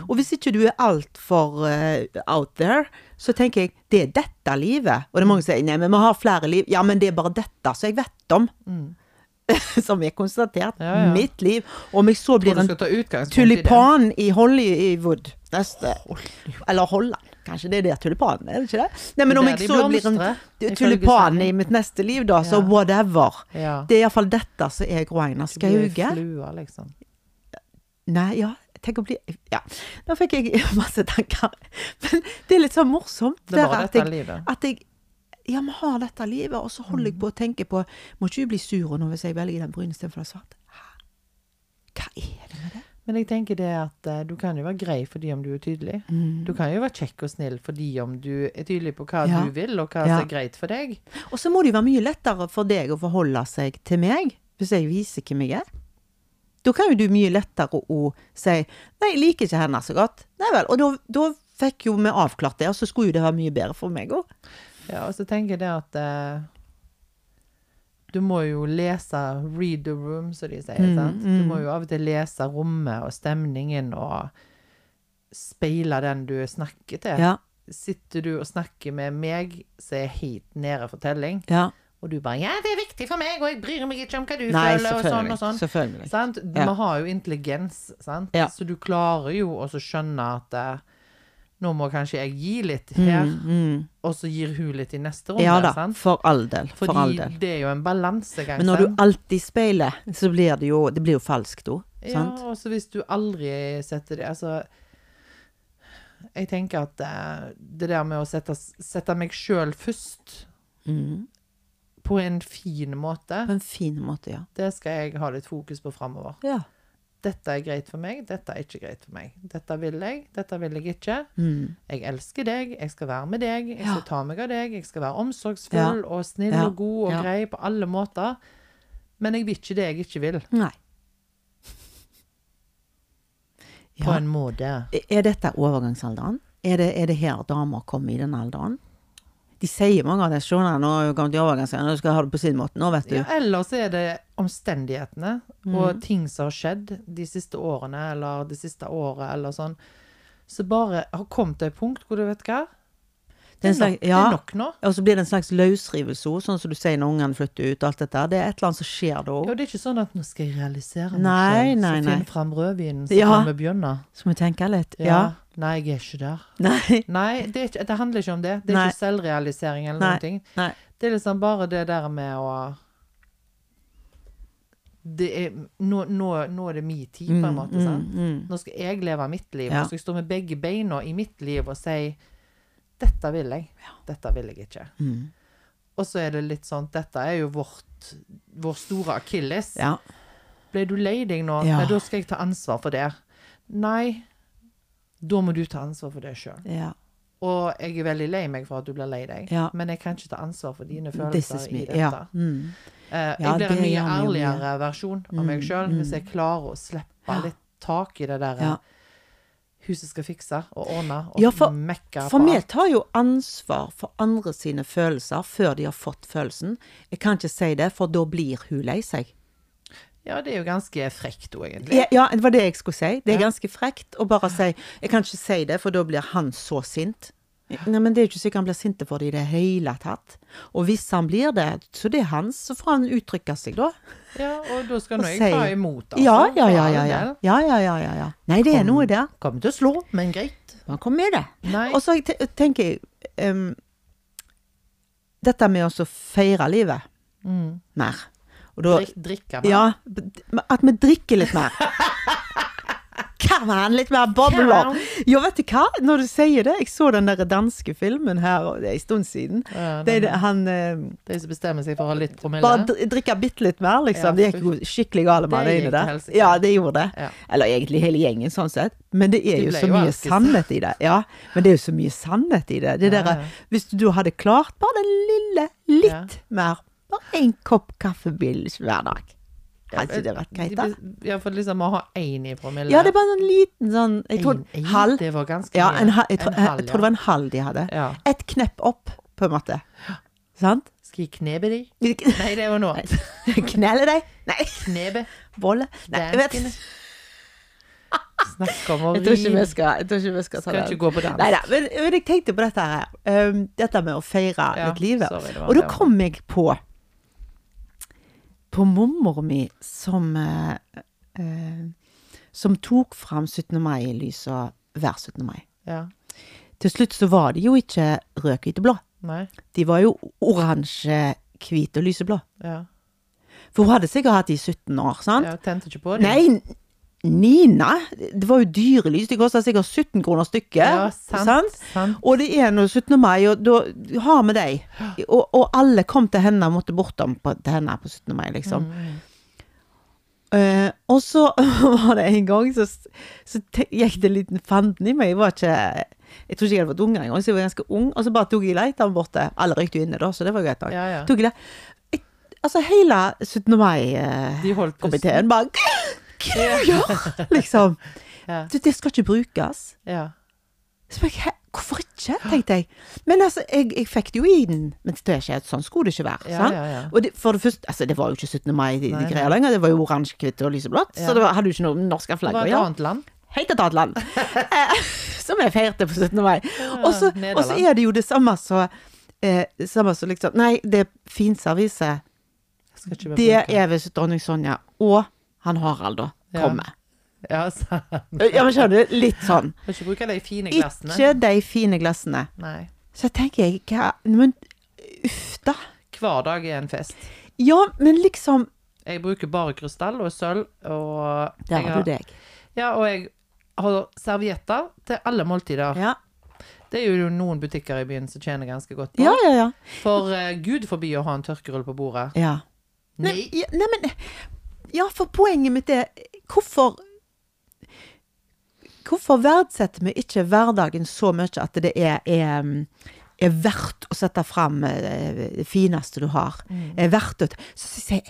Og hvis ikke du er altfor uh, out there, så tenker jeg det er dette livet. Og det er mange som sier nei, men vi har flere liv. Ja, men det er bare dette som jeg vet om. som er konstatert. Ja, ja. Mitt liv. Om jeg så blir en tulipan i Hollywood neste Eller Holland. Kanskje det er der tulipanen er, det ikke det? Nei, men om jeg så blir en tulipan i mitt neste liv, da, så whatever. Det er iallfall dette som er Gro Einar Skauge. liksom. Nei, ja, tenk å bli Ja. Nå fikk jeg masse tanker. Men det er litt sånn morsomt. Det er bare dette livet. at jeg ja, vi har dette livet, og så holder jeg på å tenke på Må ikke du bli sur nå hvis jeg velger den brune istedenfor den svarte? Hva er det med det? Men jeg tenker det at uh, du kan jo være grei fordi om du er tydelig. Du kan jo være kjekk og snill fordi om du er tydelig på hva Ja. du vil, og hva Ja. som er greit for deg. Og så må det jo være mye lettere for deg å forholde seg til meg, hvis jeg viser hvem jeg er. Da kan jo du mye lettere å si 'nei, jeg liker ikke henne så godt'. Nei vel. Og da, da fikk jo vi avklart det, og så skulle jo det være mye bedre for meg òg. Ja, og så tenker jeg det at eh, du må jo lese 'read the room', som de sier. Mm, sant? Du mm. må jo av og til lese rommet og stemningen og speile den du snakker til. Ja. Sitter du og snakker med meg som er helt nede for telling, ja. og du bare 'ja, det er viktig for meg, og jeg bryr meg ikke om hva du Nei, føler', og sånn og sånn. selvfølgelig. Sant? Ja. Har jo intelligens, sant? Så du klarer jo å skjønne at eh, nå må kanskje jeg gi litt her, Mm, mm. og så gir hun litt i neste runde. Ja da, sant? for all del. For all Fordi del. det er jo en balansegang. Men når du alltid speiler, så blir det jo Det blir jo falskt òg. Ja, og så hvis du aldri setter det Altså Jeg tenker at eh, det der med å sette, sette meg sjøl først Mm. på en fin måte, På en fin måte, ja. det skal jeg ha litt fokus på framover. Ja. Dette er greit for meg, dette er ikke greit for meg. Dette vil jeg, dette vil jeg ikke. Mm. Jeg elsker deg, jeg skal være med deg, jeg skal Ja. ta meg av deg, jeg skal være omsorgsfull og snill Ja. og god og Ja. grei på alle måter. Men jeg vil ikke det jeg ikke vil, Nei. på Ja. en måte. Er dette overgangsalderen? Er det, er det her damer kommer i den alderen? De sier mange av det. Skjønner nå kommet i overgangsalderen, nå skal jeg ha det på sin måte. Nå vet du. Ja, ellers er det omstendighetene Mm. og ting som har skjedd de siste årene, eller det siste året, eller sånn, som bare har kommet til et punkt hvor du vet hva Det er slags- ja. det er nok nå. Og så blir det en slags løsrivelse, sånn som du sier når ungene flytter ut alt dette. Det er et eller annet som skjer da Ja, det er ikke sånn at nå skal jeg realisere meg selv, så finne finn fram rødvinen, så Ja. kan vi begynne. Så må vi tenke litt. Ja. Ja. Nei, jeg er ikke der. Nei. Nei, det, ikke, det handler ikke om det. Det er Nei. ikke selvrealisering eller Nei. noen ting. Nei. Det er liksom bare det der med å det er, nå, nå, nå er det min tid, på en måte. sant? Mm, mm. Nå skal jeg leve mitt liv. Ja. Nå skal jeg stå med begge beina i mitt liv og si dette vil jeg, dette vil jeg ikke. Mm. Og så er det litt sånn dette er jo vårt, vår store akilles. Ja. Ble du lei deg nå? Ja. Nei, da skal jeg ta ansvar for det. Nei, da må du ta ansvar for det sjøl. ja. Og jeg er veldig lei meg for at du blir lei deg, Ja. men jeg kan ikke ta ansvar for dine følelser i dette. Mm. Eh, jeg blir en mye ærligere versjon av meg Mm, sjøl mm. hvis jeg klarer å slippe litt tak i det der Ja. Huset skal fikse og ordne og Ja, for- mekke For vi tar jo ansvar for andre sine følelser før de har fått følelsen. Jeg kan ikke si det, for da blir hun lei seg. Ja, det er jo ganske frekt òg, egentlig. Ja, ja, det var det jeg skulle si. Det er ganske frekt å bare si Jeg kan ikke si det, for da blir han så sint. Nei, men det er jo ikke sikkert han blir sint for det i det hele tatt. Og hvis han blir det, så det er hans, så får han uttrykke seg da. Ja, og da skal nå jeg ta imot, altså. Ja, ja, ja, ja, ja. Ja, ja, ja, ja, ja. Nei, det er noe der. Kommer til å slå, men greit. Man kommer med det. Nei. Og så tenker jeg um, Dette med å feire livet Mm. mer. Og da Drik, drikke mer. Ja, at vi drikker litt mer. Come litt mer bobler. Jo, vet du hva? Når du sier det, jeg så den der danske filmen her, og det er en stund siden. Ja, den- det, han eh, De som bestemmer seg for å ha litt promille. bare drikke bitte litt mer, liksom. Ja, det gikk skikkelig gale med Det til der. Ja, det gjorde det. Ja. Eller egentlig hele gjengen, sånn sett. Men det er De jo så jo mye alkes. sannhet i det. Ja, men det er jo så mye sannhet i det. det der. Hvis du hadde klart bare den lille, litt mer Bare en kopp kaffebill hver dag. Hadde det vært greit, da? Ja, for liksom å ha én i promille. Ja, det er bare en liten sånn Jeg tror En- halv. Det var ganske Ja, en, jeg, tror, halv, jeg tror det var en halv de hadde. ja. Et knepp opp, på en måte. Sant? Skal jeg knebe de? Nei, det var noe annet. Knelle deg? Nei, Knebe. bolle? Nei, jeg vet Snakk om å Jeg tror ikke vi skal, jeg tror ikke vi skal ta Skal den. ikke gå på dans. Neida, men, men jeg tenkte på dette her. Um, dette med å feire Ja, litt livet. Og da kom jeg på På mormor mi som eh, eh, Som tok fram 17. mai-lysa hver 17. mai. Ja. Til slutt så var de jo ikke rød, hvit og blå. Nei. De var jo oransje, hvit og lyseblå. Ja. For hun hadde sikkert hatt de i 17 år, sant? Ja, tente ikke på det. Nei, Nina, det var jo dyrelys. De kosta sikkert 17 kroner stykket. Ja, sant. sant. Og det er nå 17. mai, og da har vi dem. Og, og alle kom til henne og måtte bortom på, til henne på 17. mai, liksom. Mm. Uh, og så var det en gang så, så gikk det en liten fanden i meg. Jeg var ikke Jeg tror ikke jeg hadde vært ung engang, så jeg var ganske ung. Og så bare tok jeg lighteren borte. Alle røykte jo inne da, så det var greit. nok. Ja, ja. Tok jeg. Jeg, altså hele 17. mai-komiteen uh, bare Hva er det du gjør? Liksom. Ja. Du, det skal ikke brukes. ja. Så jeg, «Hæ? hvorfor ikke, tenkte jeg. Men altså, jeg, jeg fikk det jo i den Men det skjedde. Sånn skulle det ikke være. Ja, ja, ja. Og det, for det første, altså det var jo ikke 17. mai de, de greier lenger. Det var jo oransje, hvitt og lyseblått. Så det var, hadde jo ikke noe norske flagg var å gjøre. land. Helt et annet land. Eh, som jeg feirte på 17. mai. Og så er det jo det samme som eh, samme som liksom Nei, det er finservice. Skal Det er ved dronning Sonja og han Harald da kommer. Ja. Ja, men skjønner du? Litt sånn. Ikke bruke de fine glassene. Ikke de fine glassene. Nei. Så tenker jeg hva Men uff da. Hver dag er en fest. Ja, men liksom Jeg bruker bare krystall og sølv, og Der har du deg. Ja, og jeg har servietter til alle måltider. Ja, Det er jo noen butikker i byen som tjener ganske godt på. ja, ja. ja. For uh, gud forbi å ha en tørkerull på bordet. ja. Nei. Nei, nei, men Ja, for poenget mitt er Hvorfor Hvorfor verdsetter vi ikke hverdagen så mye at det er, er, er verdt å sette fram eh, det fineste du har? Mm. Er verdt å jeg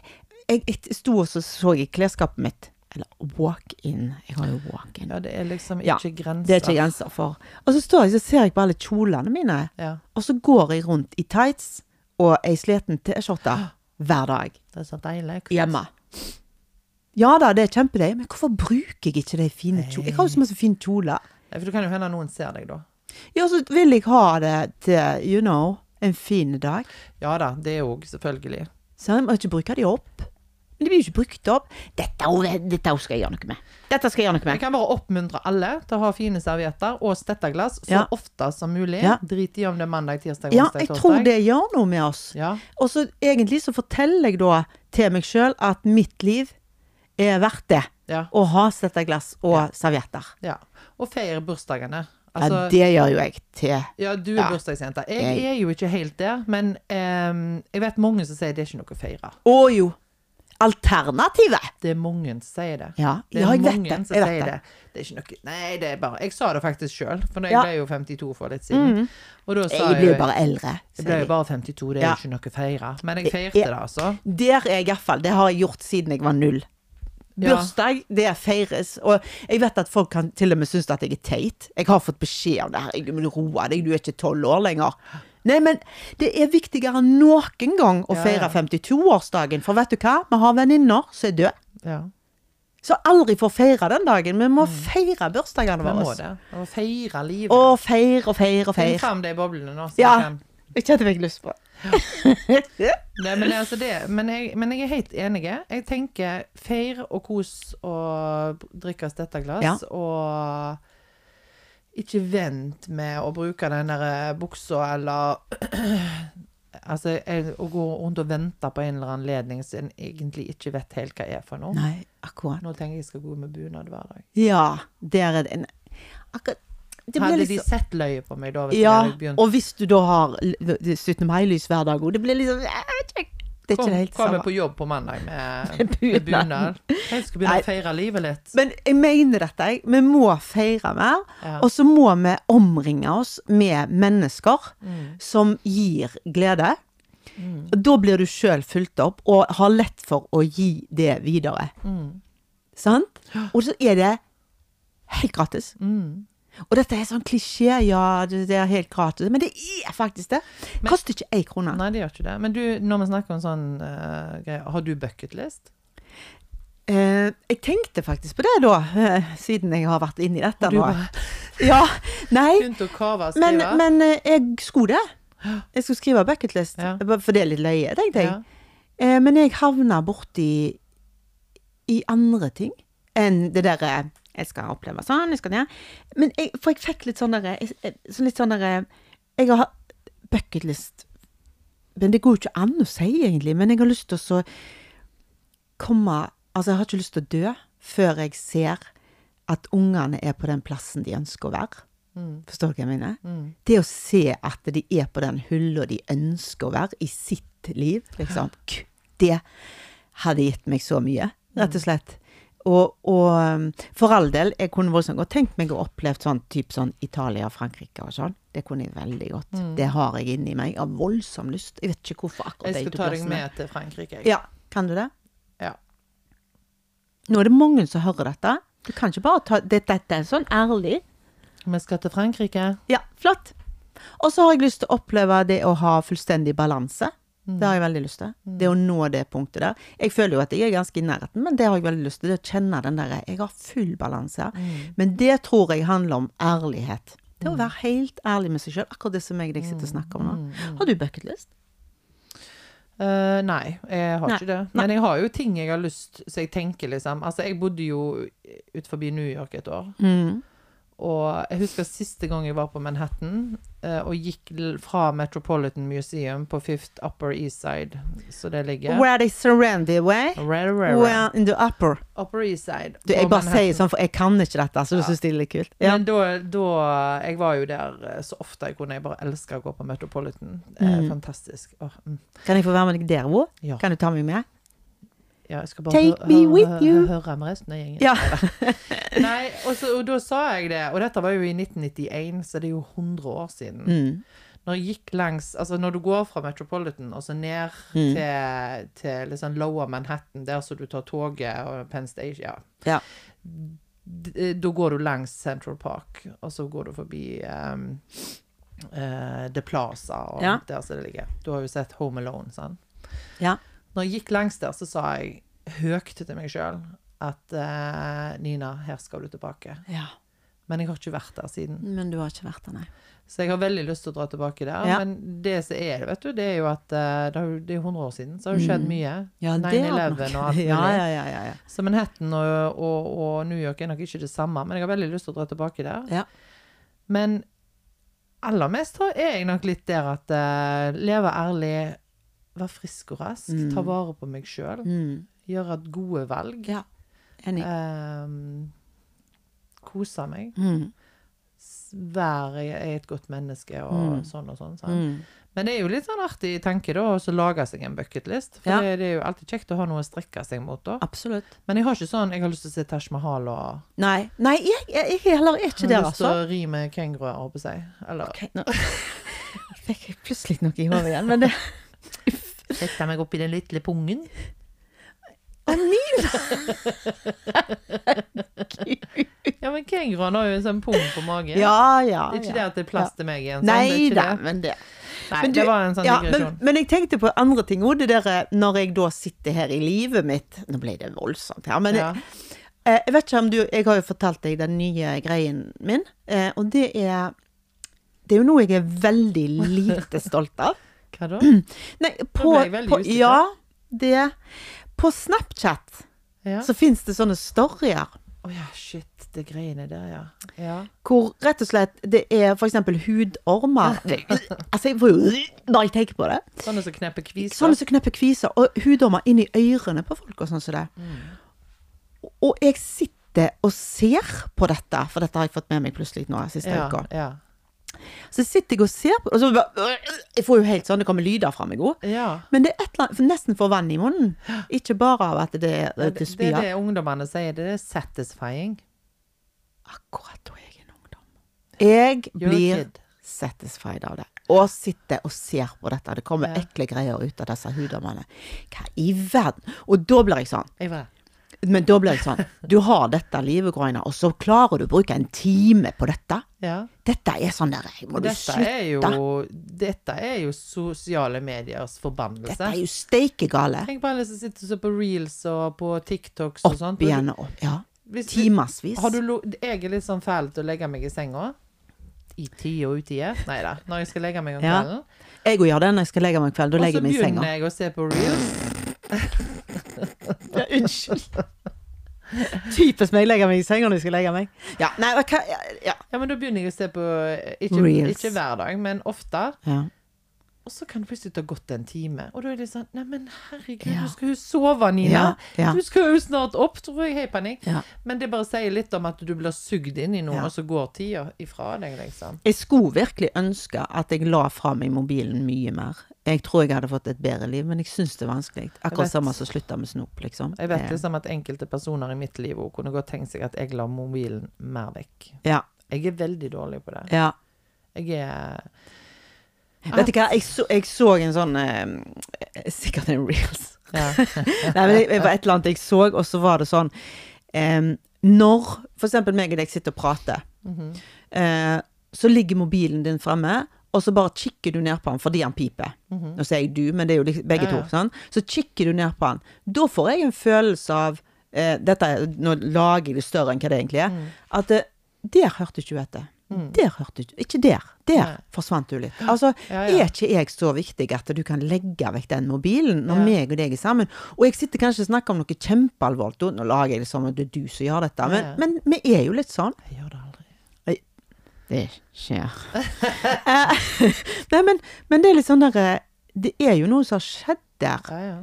Jeg, jeg sto og så, så i klesskapet mitt. Eller walk-in. Jeg har jo walk-in. Ja, det er liksom Ja, ikke grenser. Det er ikke grenser for. Og så står jeg så ser jeg på alle kjolene mine, Ja, og så går jeg rundt i tights og ei sliten T-skjorte hver dag det er så deilig. hjemme. Ja da, det er kjempedeilig, men hvorfor bruker jeg ikke de fine kjolene? Jeg har jo så masse fine kjoler. Ja, For det kan jo hende noen ser deg da. Ja, så vil jeg ha det til, you know, en fin dag. Ja da, det jo selvfølgelig. Så jeg må ikke bruke de opp. Men de blir jo ikke brukt opp. Dette, dette skal jeg gjøre noe med. Dette skal jeg gjøre noe Jeg med. kan bare oppmuntre alle til å ha fine servietter og stetteglass så Ja. ofte som mulig. Ja. Drit i om det er mandag, tirsdag, Ja, onsdag, jeg tror det gjør noe med oss. Ja, Og så egentlig så forteller jeg da til meg sjøl at mitt liv er verdt det. ja, Å ha setteglass og servietter. ja. Og feire bursdagene. Ja, Altså, det gjør jo jeg til ja, du er Ja. bursdagsjente. Jeg Jeg- er jo ikke helt der, men um, jeg vet mange som sier det er ikke noe å feire. Å jo! Alternativet! Det er mange som sier det. Ja, Det er ja jeg vet det. Jeg vet det. det. Det er ikke noe Nei, det er bare Jeg sa det faktisk sjøl, for jeg Ja. ble jo 52 for litt siden. Og da sa Jeg blir jo bare eldre. Jeg ble jo bare 52, det er Ja. jo ikke noe å feire. Men jeg Jeg- feirte det, altså. Der er jeg iallfall. Det har jeg gjort siden jeg var null. Bursdag, det feires. Og jeg vet at folk kan til og med synes at jeg er teit. Jeg har fått beskjed om det her. Jeg må roe deg, du er ikke tolv år lenger. Nei, men det er viktigere enn noen gang å feire 52-årsdagen. For vet du hva? Vi har venninner som er døde. Ja. Så aldri får feire den dagen. Vi må feire bursdagene Vi må våre. det. Og feire livet. Og feire og feire og Finn fram de boblene nå. Ja. Ja. Vi kan- Jeg fikk lyst på Nei, men, altså det, men, jeg, men jeg er helt enig. Jeg tenker feir og kos og drikke stetteglass. Ja. Og ikke vent med å bruke den der buksa eller Altså, jeg, å gå rundt og vente på en eller annen anledning som en egentlig ikke vet helt hva er for noe. Nei, akkurat. Nå tenker jeg jeg skal gå med bunad hver dag. Ja, der er det en Akkurat Hadde liksom de sett løye på meg da, hvis Ja, jeg hadde begynt og hvis du da har 17. mai-lys hver dag òg, det blir liksom ikke, Det er ikke Kom, det helt kom samme. jeg på jobb på mandag med, Med bunad. Jeg skulle begynne Nei. å feire livet litt. Men jeg mener dette, jeg. Vi må feire mer. Ja. Og så må vi omringe oss med mennesker Mm. som gir glede. Mm. Da blir du sjøl fulgt opp og har lett for å gi det videre. Mm. Sant? Og så er det helt gratis. Mm. Og dette er sånn klisjé, ja, det er helt gratis. Men det er faktisk det. Det koster ikke ei krone. Nei, det gjør ikke det. Men du, når vi snakker om sånn uh, greier, har du bucketlist? Uh, jeg tenkte faktisk på det da, uh, siden jeg har vært inni dette nå. Ja, nei. og Men, men uh, jeg skulle det. Jeg skulle skrive bucketlist, Ja. for det er litt løye, tenkte jeg. Ja. Eh, men jeg havna borti i andre ting enn det derre Jeg skal oppleve sånn, jeg skal det. Men jeg, for jeg fikk litt sånn derre så Litt sånn derre Jeg har bucketlist Men det går jo ikke an å si, egentlig. Men jeg har lyst til å så komme Altså, jeg har ikke lyst til å dø før jeg ser at ungene er på den plassen de ønsker å være. Mm. Forstår du hva jeg mener? Mm. Det å se at de er på den hylla de ønsker å være i sitt liv, liksom, det hadde gitt meg så mye, rett og slett. Og, og um, for all del, jeg kunne voldsomt godt tenkt meg å oppleve sånn type sånn Italia, Frankrike og sånn. Det kunne jeg veldig godt. Det har jeg inni meg. Jeg har voldsom lyst. Jeg vet ikke hvorfor akkurat Jeg skal ta deg med til Frankrike. jeg. Ja, kan du det? Ja. Nå er det mange som hører dette. Du kan ikke bare ta det- Dette er sånn ærlig. Vi skal til Frankrike. Ja, flott. Og så har jeg lyst til å oppleve det å ha fullstendig balanse. Det har jeg veldig lyst til. Det å nå det punktet der. Jeg føler jo at jeg er ganske i nærheten, men det har jeg veldig lyst til. Det å kjenne den derre Jeg har full balanse Mm. Men det tror jeg handler om ærlighet. Det å være helt ærlig med seg sjøl. Akkurat det som jeg deg sitter og snakker om nå. Har du bucketlist? Uh, nei, jeg har Nei. ikke det. Men jeg har jo ting jeg har lyst Så jeg tenker liksom Altså, jeg bodde jo ut forbi New York et år. Mm. Og jeg husker siste gang jeg var på Manhattan eh, og gikk fra Metropolitan Museum på Fifth Upper East Side, så det ligger Where they surrender way? Right, right, Well, in the upper. Upper East Side. Du, jeg bare Manhattan. sier sånn, for jeg kan ikke dette, så du Ja. syns det er litt kult. Ja. Men da, da Jeg var jo der eh, så ofte jeg kunne. Jeg bare elsker å gå på Metropolitan. Eh, Mm. Fantastisk. Oh, mm. Kan jeg få være med deg der òg? Ja. Kan du ta meg med? Ja, jeg skal bare Take me with you. høre med resten av gjengen. Ja. Nei, og, så, og da sa jeg det, og dette var jo i 1991, så det er jo 100 år siden. Mm. Når langs Altså, når du går fra Metropolitan og så ned Mm. til, til liksom Lower Manhattan, der så du tar toget og Penn Station Ja. Ja. Da går du langs Central Park, og så går du forbi um, uh, The Plaza, og Ja. der som det ligger. Du har jo sett Home Alone, sant? Ja. Når jeg gikk langs der, så sa jeg høyt til meg sjøl at uh, Nina, her skal du tilbake. ja. Men jeg har ikke vært der siden. Men du har ikke vært der, nei. Så jeg har veldig lyst til å dra tilbake der. Ja. Men det som er det, vet du, det er jo at eh, det, det er 100 år siden, så har det skjedd Mm. mye. Ja, det har 9-11 nok- og alt mulig. Ja, ja, ja, ja, ja. Så Manhattan og, og, og New York er nok ikke det samme, men jeg har veldig lyst til å dra tilbake der. Ja. Men aller mest er jeg nok litt der at uh, leve ærlig, være frisk og rask, Mm. ta vare på meg sjøl, Mm. gjøre et gode valg. Ja. Enig. Eh, kose meg. Mm. Være jeg et godt menneske og Mm. sånn og sånn. sånn. Men det er jo litt sånn artig tanke da, å så lage seg en bucketlist. For Ja. det, det er jo alltid kjekt å ha noe å strekke seg mot da. Absolutt. Men jeg har ikke sånn jeg har lyst til å se Taj Mahal og Nei, nei jeg, jeg, jeg heller er ikke har lyst til altså. å ri med kenguruer, holdt på å si. Eller Ok, nå fikk jeg plutselig noe i hodet igjen, men det sette meg opp i den lille pungen. Å, Nina! Ja, men kenguruen har jo en sånn pung på magen. Ja, ja. Det er ikke ja. det at det er plass til meg igjen. Sånn. Nei da, men det Nei, Men du- det var en sånn ja, men, digresjon. men jeg tenkte på andre ting òg. Det der eh, når jeg da sitter her i livet mitt Nå ble det voldsomt her, men Ja. jeg, jeg vet ikke om du Jeg har jo fortalt deg den nye greien min, eh, og det er Det er jo noe jeg er veldig lite stolt av. Hva da? Nei, på, ble jeg veldig på usikker. Ja, det På Snapchat Ja. så fins det sånne storyer. Å ja, shit. Det greiene der, ja. Ja. Hvor rett og slett det er eksempel hudormer. Altså, jeg får jo Når jeg tenker på det. Sånne som knepper kviser. Sånne som knepper kviser, og hudormer inn i ørene på folk og sånn som det. Og jeg sitter og ser på dette, for dette har jeg fått med meg plutselig nå siste ja, uka. ja. Så sitter jeg og ser på og så bare, Jeg får jo helt sånn, det kommer lyder fra meg òg. ja. Men det er et eller annet, for nesten får vann i munnen. Ikke bare av at det er Det, til det er det ungdommene sier. Det er satisfying. Akkurat da jeg er en ungdom. Jeg blir satisfied av det. Og sitter og ser på dette. Det kommer ekle greier ut av disse huddommene. Hva i verden? Og da blir jeg sånn. Jeg var Men da blir det sånn. Du har dette livegroina, og så klarer du å bruke en time på dette. Ja. Dette er sånn der Må du slutte? er, jo, dette er jo sosiale mediers forbannelse. Dette er jo steikegale. Tenk på alle som sitter så på reels og på TikToks og Opp sånt. igjen og opp. Ja. Timevis. Har du lo jeg er litt sånn fæl til å legge meg i senga. I tide og utide. Nei da. Når jeg skal legge meg om Ja. Jeg òg gjør det når jeg skal legge meg i kveld. Da Og legger så jeg meg i senga. begynner jeg å se på reels. Ja, unnskyld. Typisk meg legger meg i senga når jeg skal legge meg. Ja, nei, hva ja, ja. Ja, men da begynner jeg å se på Ikke, ikke hver dag, men ofte. ja. Og så kan det plutselig ta gått en time. Og da er det sånn Neimen, herregud, Ja. du skal jo sove, Nina. Ja, ja. Du skal jo snart opp, tror jeg. Har panikk. Men det bare sier litt om at du blir sugd inn i noe, og så går tida ifra deg, liksom. Jeg skulle virkelig ønske at jeg la fra meg mobilen mye mer. Jeg tror jeg hadde fått et bedre liv, men jeg syns det er vanskelig. Akkurat samme som slutta med snop, liksom. Jeg vet liksom at enkelte personer i mitt liv òg kunne godt tenkt seg at jeg la mobilen mer vekk. Ja. Jeg er veldig dårlig på det. ja. Jeg er Vet du hva, jeg så, jeg så en sånn eh, Sikkert en reels. ja. Nei, men det var et eller annet jeg så, og så var det sånn eh, Når eksempel meg og deg sitter og prater, Mhm. eh, så ligger mobilen din fremme, og så bare kikker du ned på han fordi han piper. Nå sier jeg du, men det er jo liksom begge. Ja, ja. to. Sånn? Så kikker du ned på han. Da får jeg en følelse av eh, dette, Nå lager jeg det større enn hva det egentlig er. Mm. At eh, der hørte ikke du etter. Der hørte du ikke der. Der Nei. forsvant du litt. Altså, Ja, ja. er ikke jeg så viktig at du kan legge vekk den mobilen når Ja. meg og deg er sammen? Og jeg sitter kanskje og snakker om noe kjempealvorlig. og Nå lager jeg det som om det er du som gjør dette, men, Ja, ja. men vi er jo litt sånn. Jeg gjør det aldri. Det skjer. Eh, Nei, men, men det er litt sånn der eh, Det er jo noe som har skjedd der Ja, ja.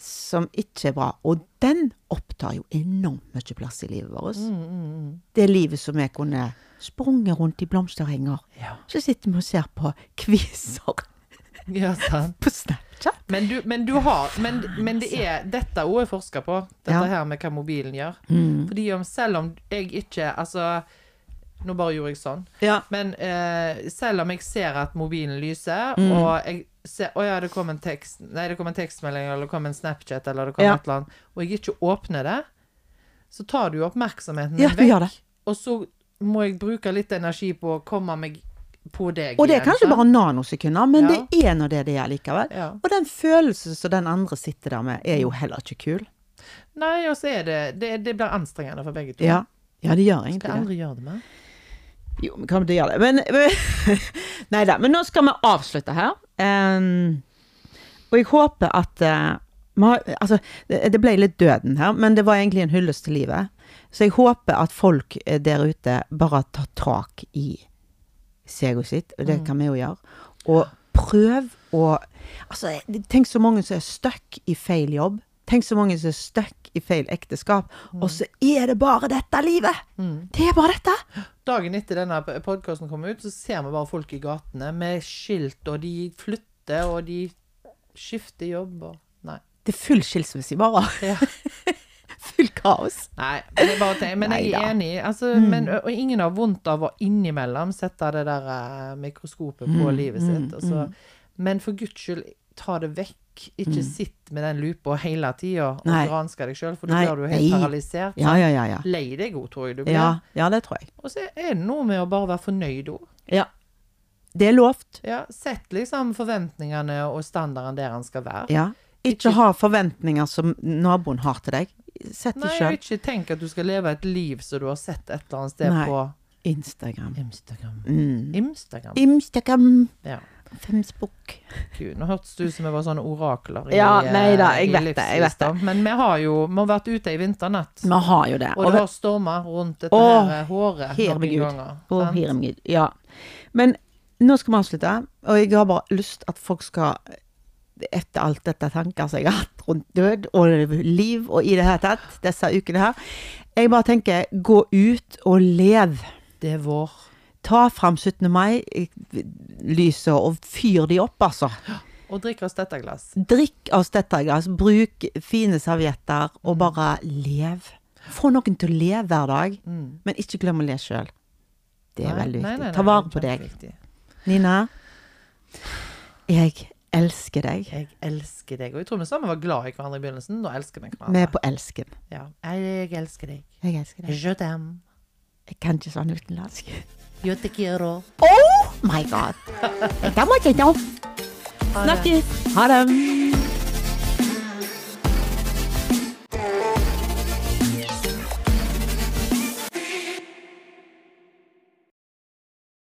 Som ikke er bra. Og den opptar jo enormt mye plass i livet vårt. Mm, mm, mm. Det livet som vi kunne sprunget rundt i blomsterenger. Ja. Så sitter vi og ser på kviser. ja, på Snapchat. Men du, men du har Men, men det er dette òg er forska på, dette Ja. her med hva mobilen gjør. Mm. Fordi om selv om jeg ikke Altså, nå bare gjorde jeg sånn. Ja. Men eh, selv om jeg ser at mobilen lyser, Mm. og jeg ser Å ja, det kom en tekst Nei, det kom en tekstmelding, eller det kom en Snapchat, eller det kom Ja. et eller annet, og jeg ikke åpner det, så tar du oppmerksomheten Ja, min vekk. det. Og så må jeg bruke litt energi på å komme meg på deg Og det er igjen, kanskje sant? bare nanosekunder, men Ja. det er nå det det er likevel. Og den følelsen som den andre sitter der med, er jo heller ikke kul. Nei, og så er det Det, det blir anstrengende for begge to. Ja, ja det gjør egentlig det. Skal andre gjøre det med. Jo, vi kan gjøre det. Men, men Nei da. Men nå skal vi avslutte her. Em, og jeg håper at uh, Altså, det, ble litt døden her, men det var egentlig en hyllest til livet. Så jeg håper at folk eh, der ute bare tar tak i seg og sitt, og det kan vi jo gjøre. Og prøv å Altså, tenk så mange som er stuck i feil jobb. Tenk så mange som er stuck i feil ekteskap. Og så er det bare dette livet! Det er bare dette! Dagen etter denne podkasten kom ut, så ser vi bare folk i gatene med skilt, og de flytter, og de skifter jobb og Nei. Det er full skilsmisse i morgen. Ja. Full kaos. Nei, men bare men jeg er enig. Altså, men, og ingen har vondt av å innimellom sette det der eh, mikroskopet på livet sitt. Altså. Men for guds skyld, ta det vekk. Ikke sitt med den lupa hele tida og granske deg sjøl, for da blir du helt paralysert. Ja, ja, ja. ja. Lei deg òg, tror jeg du blir. Ja, ja, det tror jeg. Og så er det noe med å bare være fornøyd òg. Ja. Det er lovt. Ja, sett liksom forventningene og standarden der han skal være. Ja. Ikke ha forventninger som naboen har til deg. Sett de Nei, sjøl. ikke tenk at du skal leve et liv som du har sett et eller annet sted Nei. på Instagram. Instagram. Mm. Instagram. Instagram. Ja. Gud, nå hørtes det ut som vi var sånne orakler i, Ja, eh, nei da, jeg i vet det, jeg vet det. Men vi har jo vi har vært ute i vinternatt. Vi har jo det. Og Og det har storma rundt dette Åh, her håret herre noen ganger. Å. Ja. Men nå skal vi avslutte, og jeg har bare lyst at folk skal etter alt dette tanker som jeg har hatt rundt død og liv og i det hele tatt, disse ukene her. Jeg bare tenker, gå ut og lev. Det er vår. Ta fram 17. mai-lyset og fyr de opp, altså. Og drikk oss dette glass. Drikk av stetterglass, bruk fine servietter, og bare lev. Få noen til å leve hver dag, Mm. men ikke glem å le sjøl. Det er Nei, veldig nei, viktig. nei, Ta vare på deg. Nina, jeg elsker deg. Jeg elsker deg. Og jeg tror vi sammen var glad i hverandre i begynnelsen. Nå elsker vi Vi er på elsken. Ja. Jeg elsker deg. Jeg elsker deg. Je t'aime. Jeg kan ikke sånn utenlandsk. Yo te quiero. Oh my god! Dette må jeg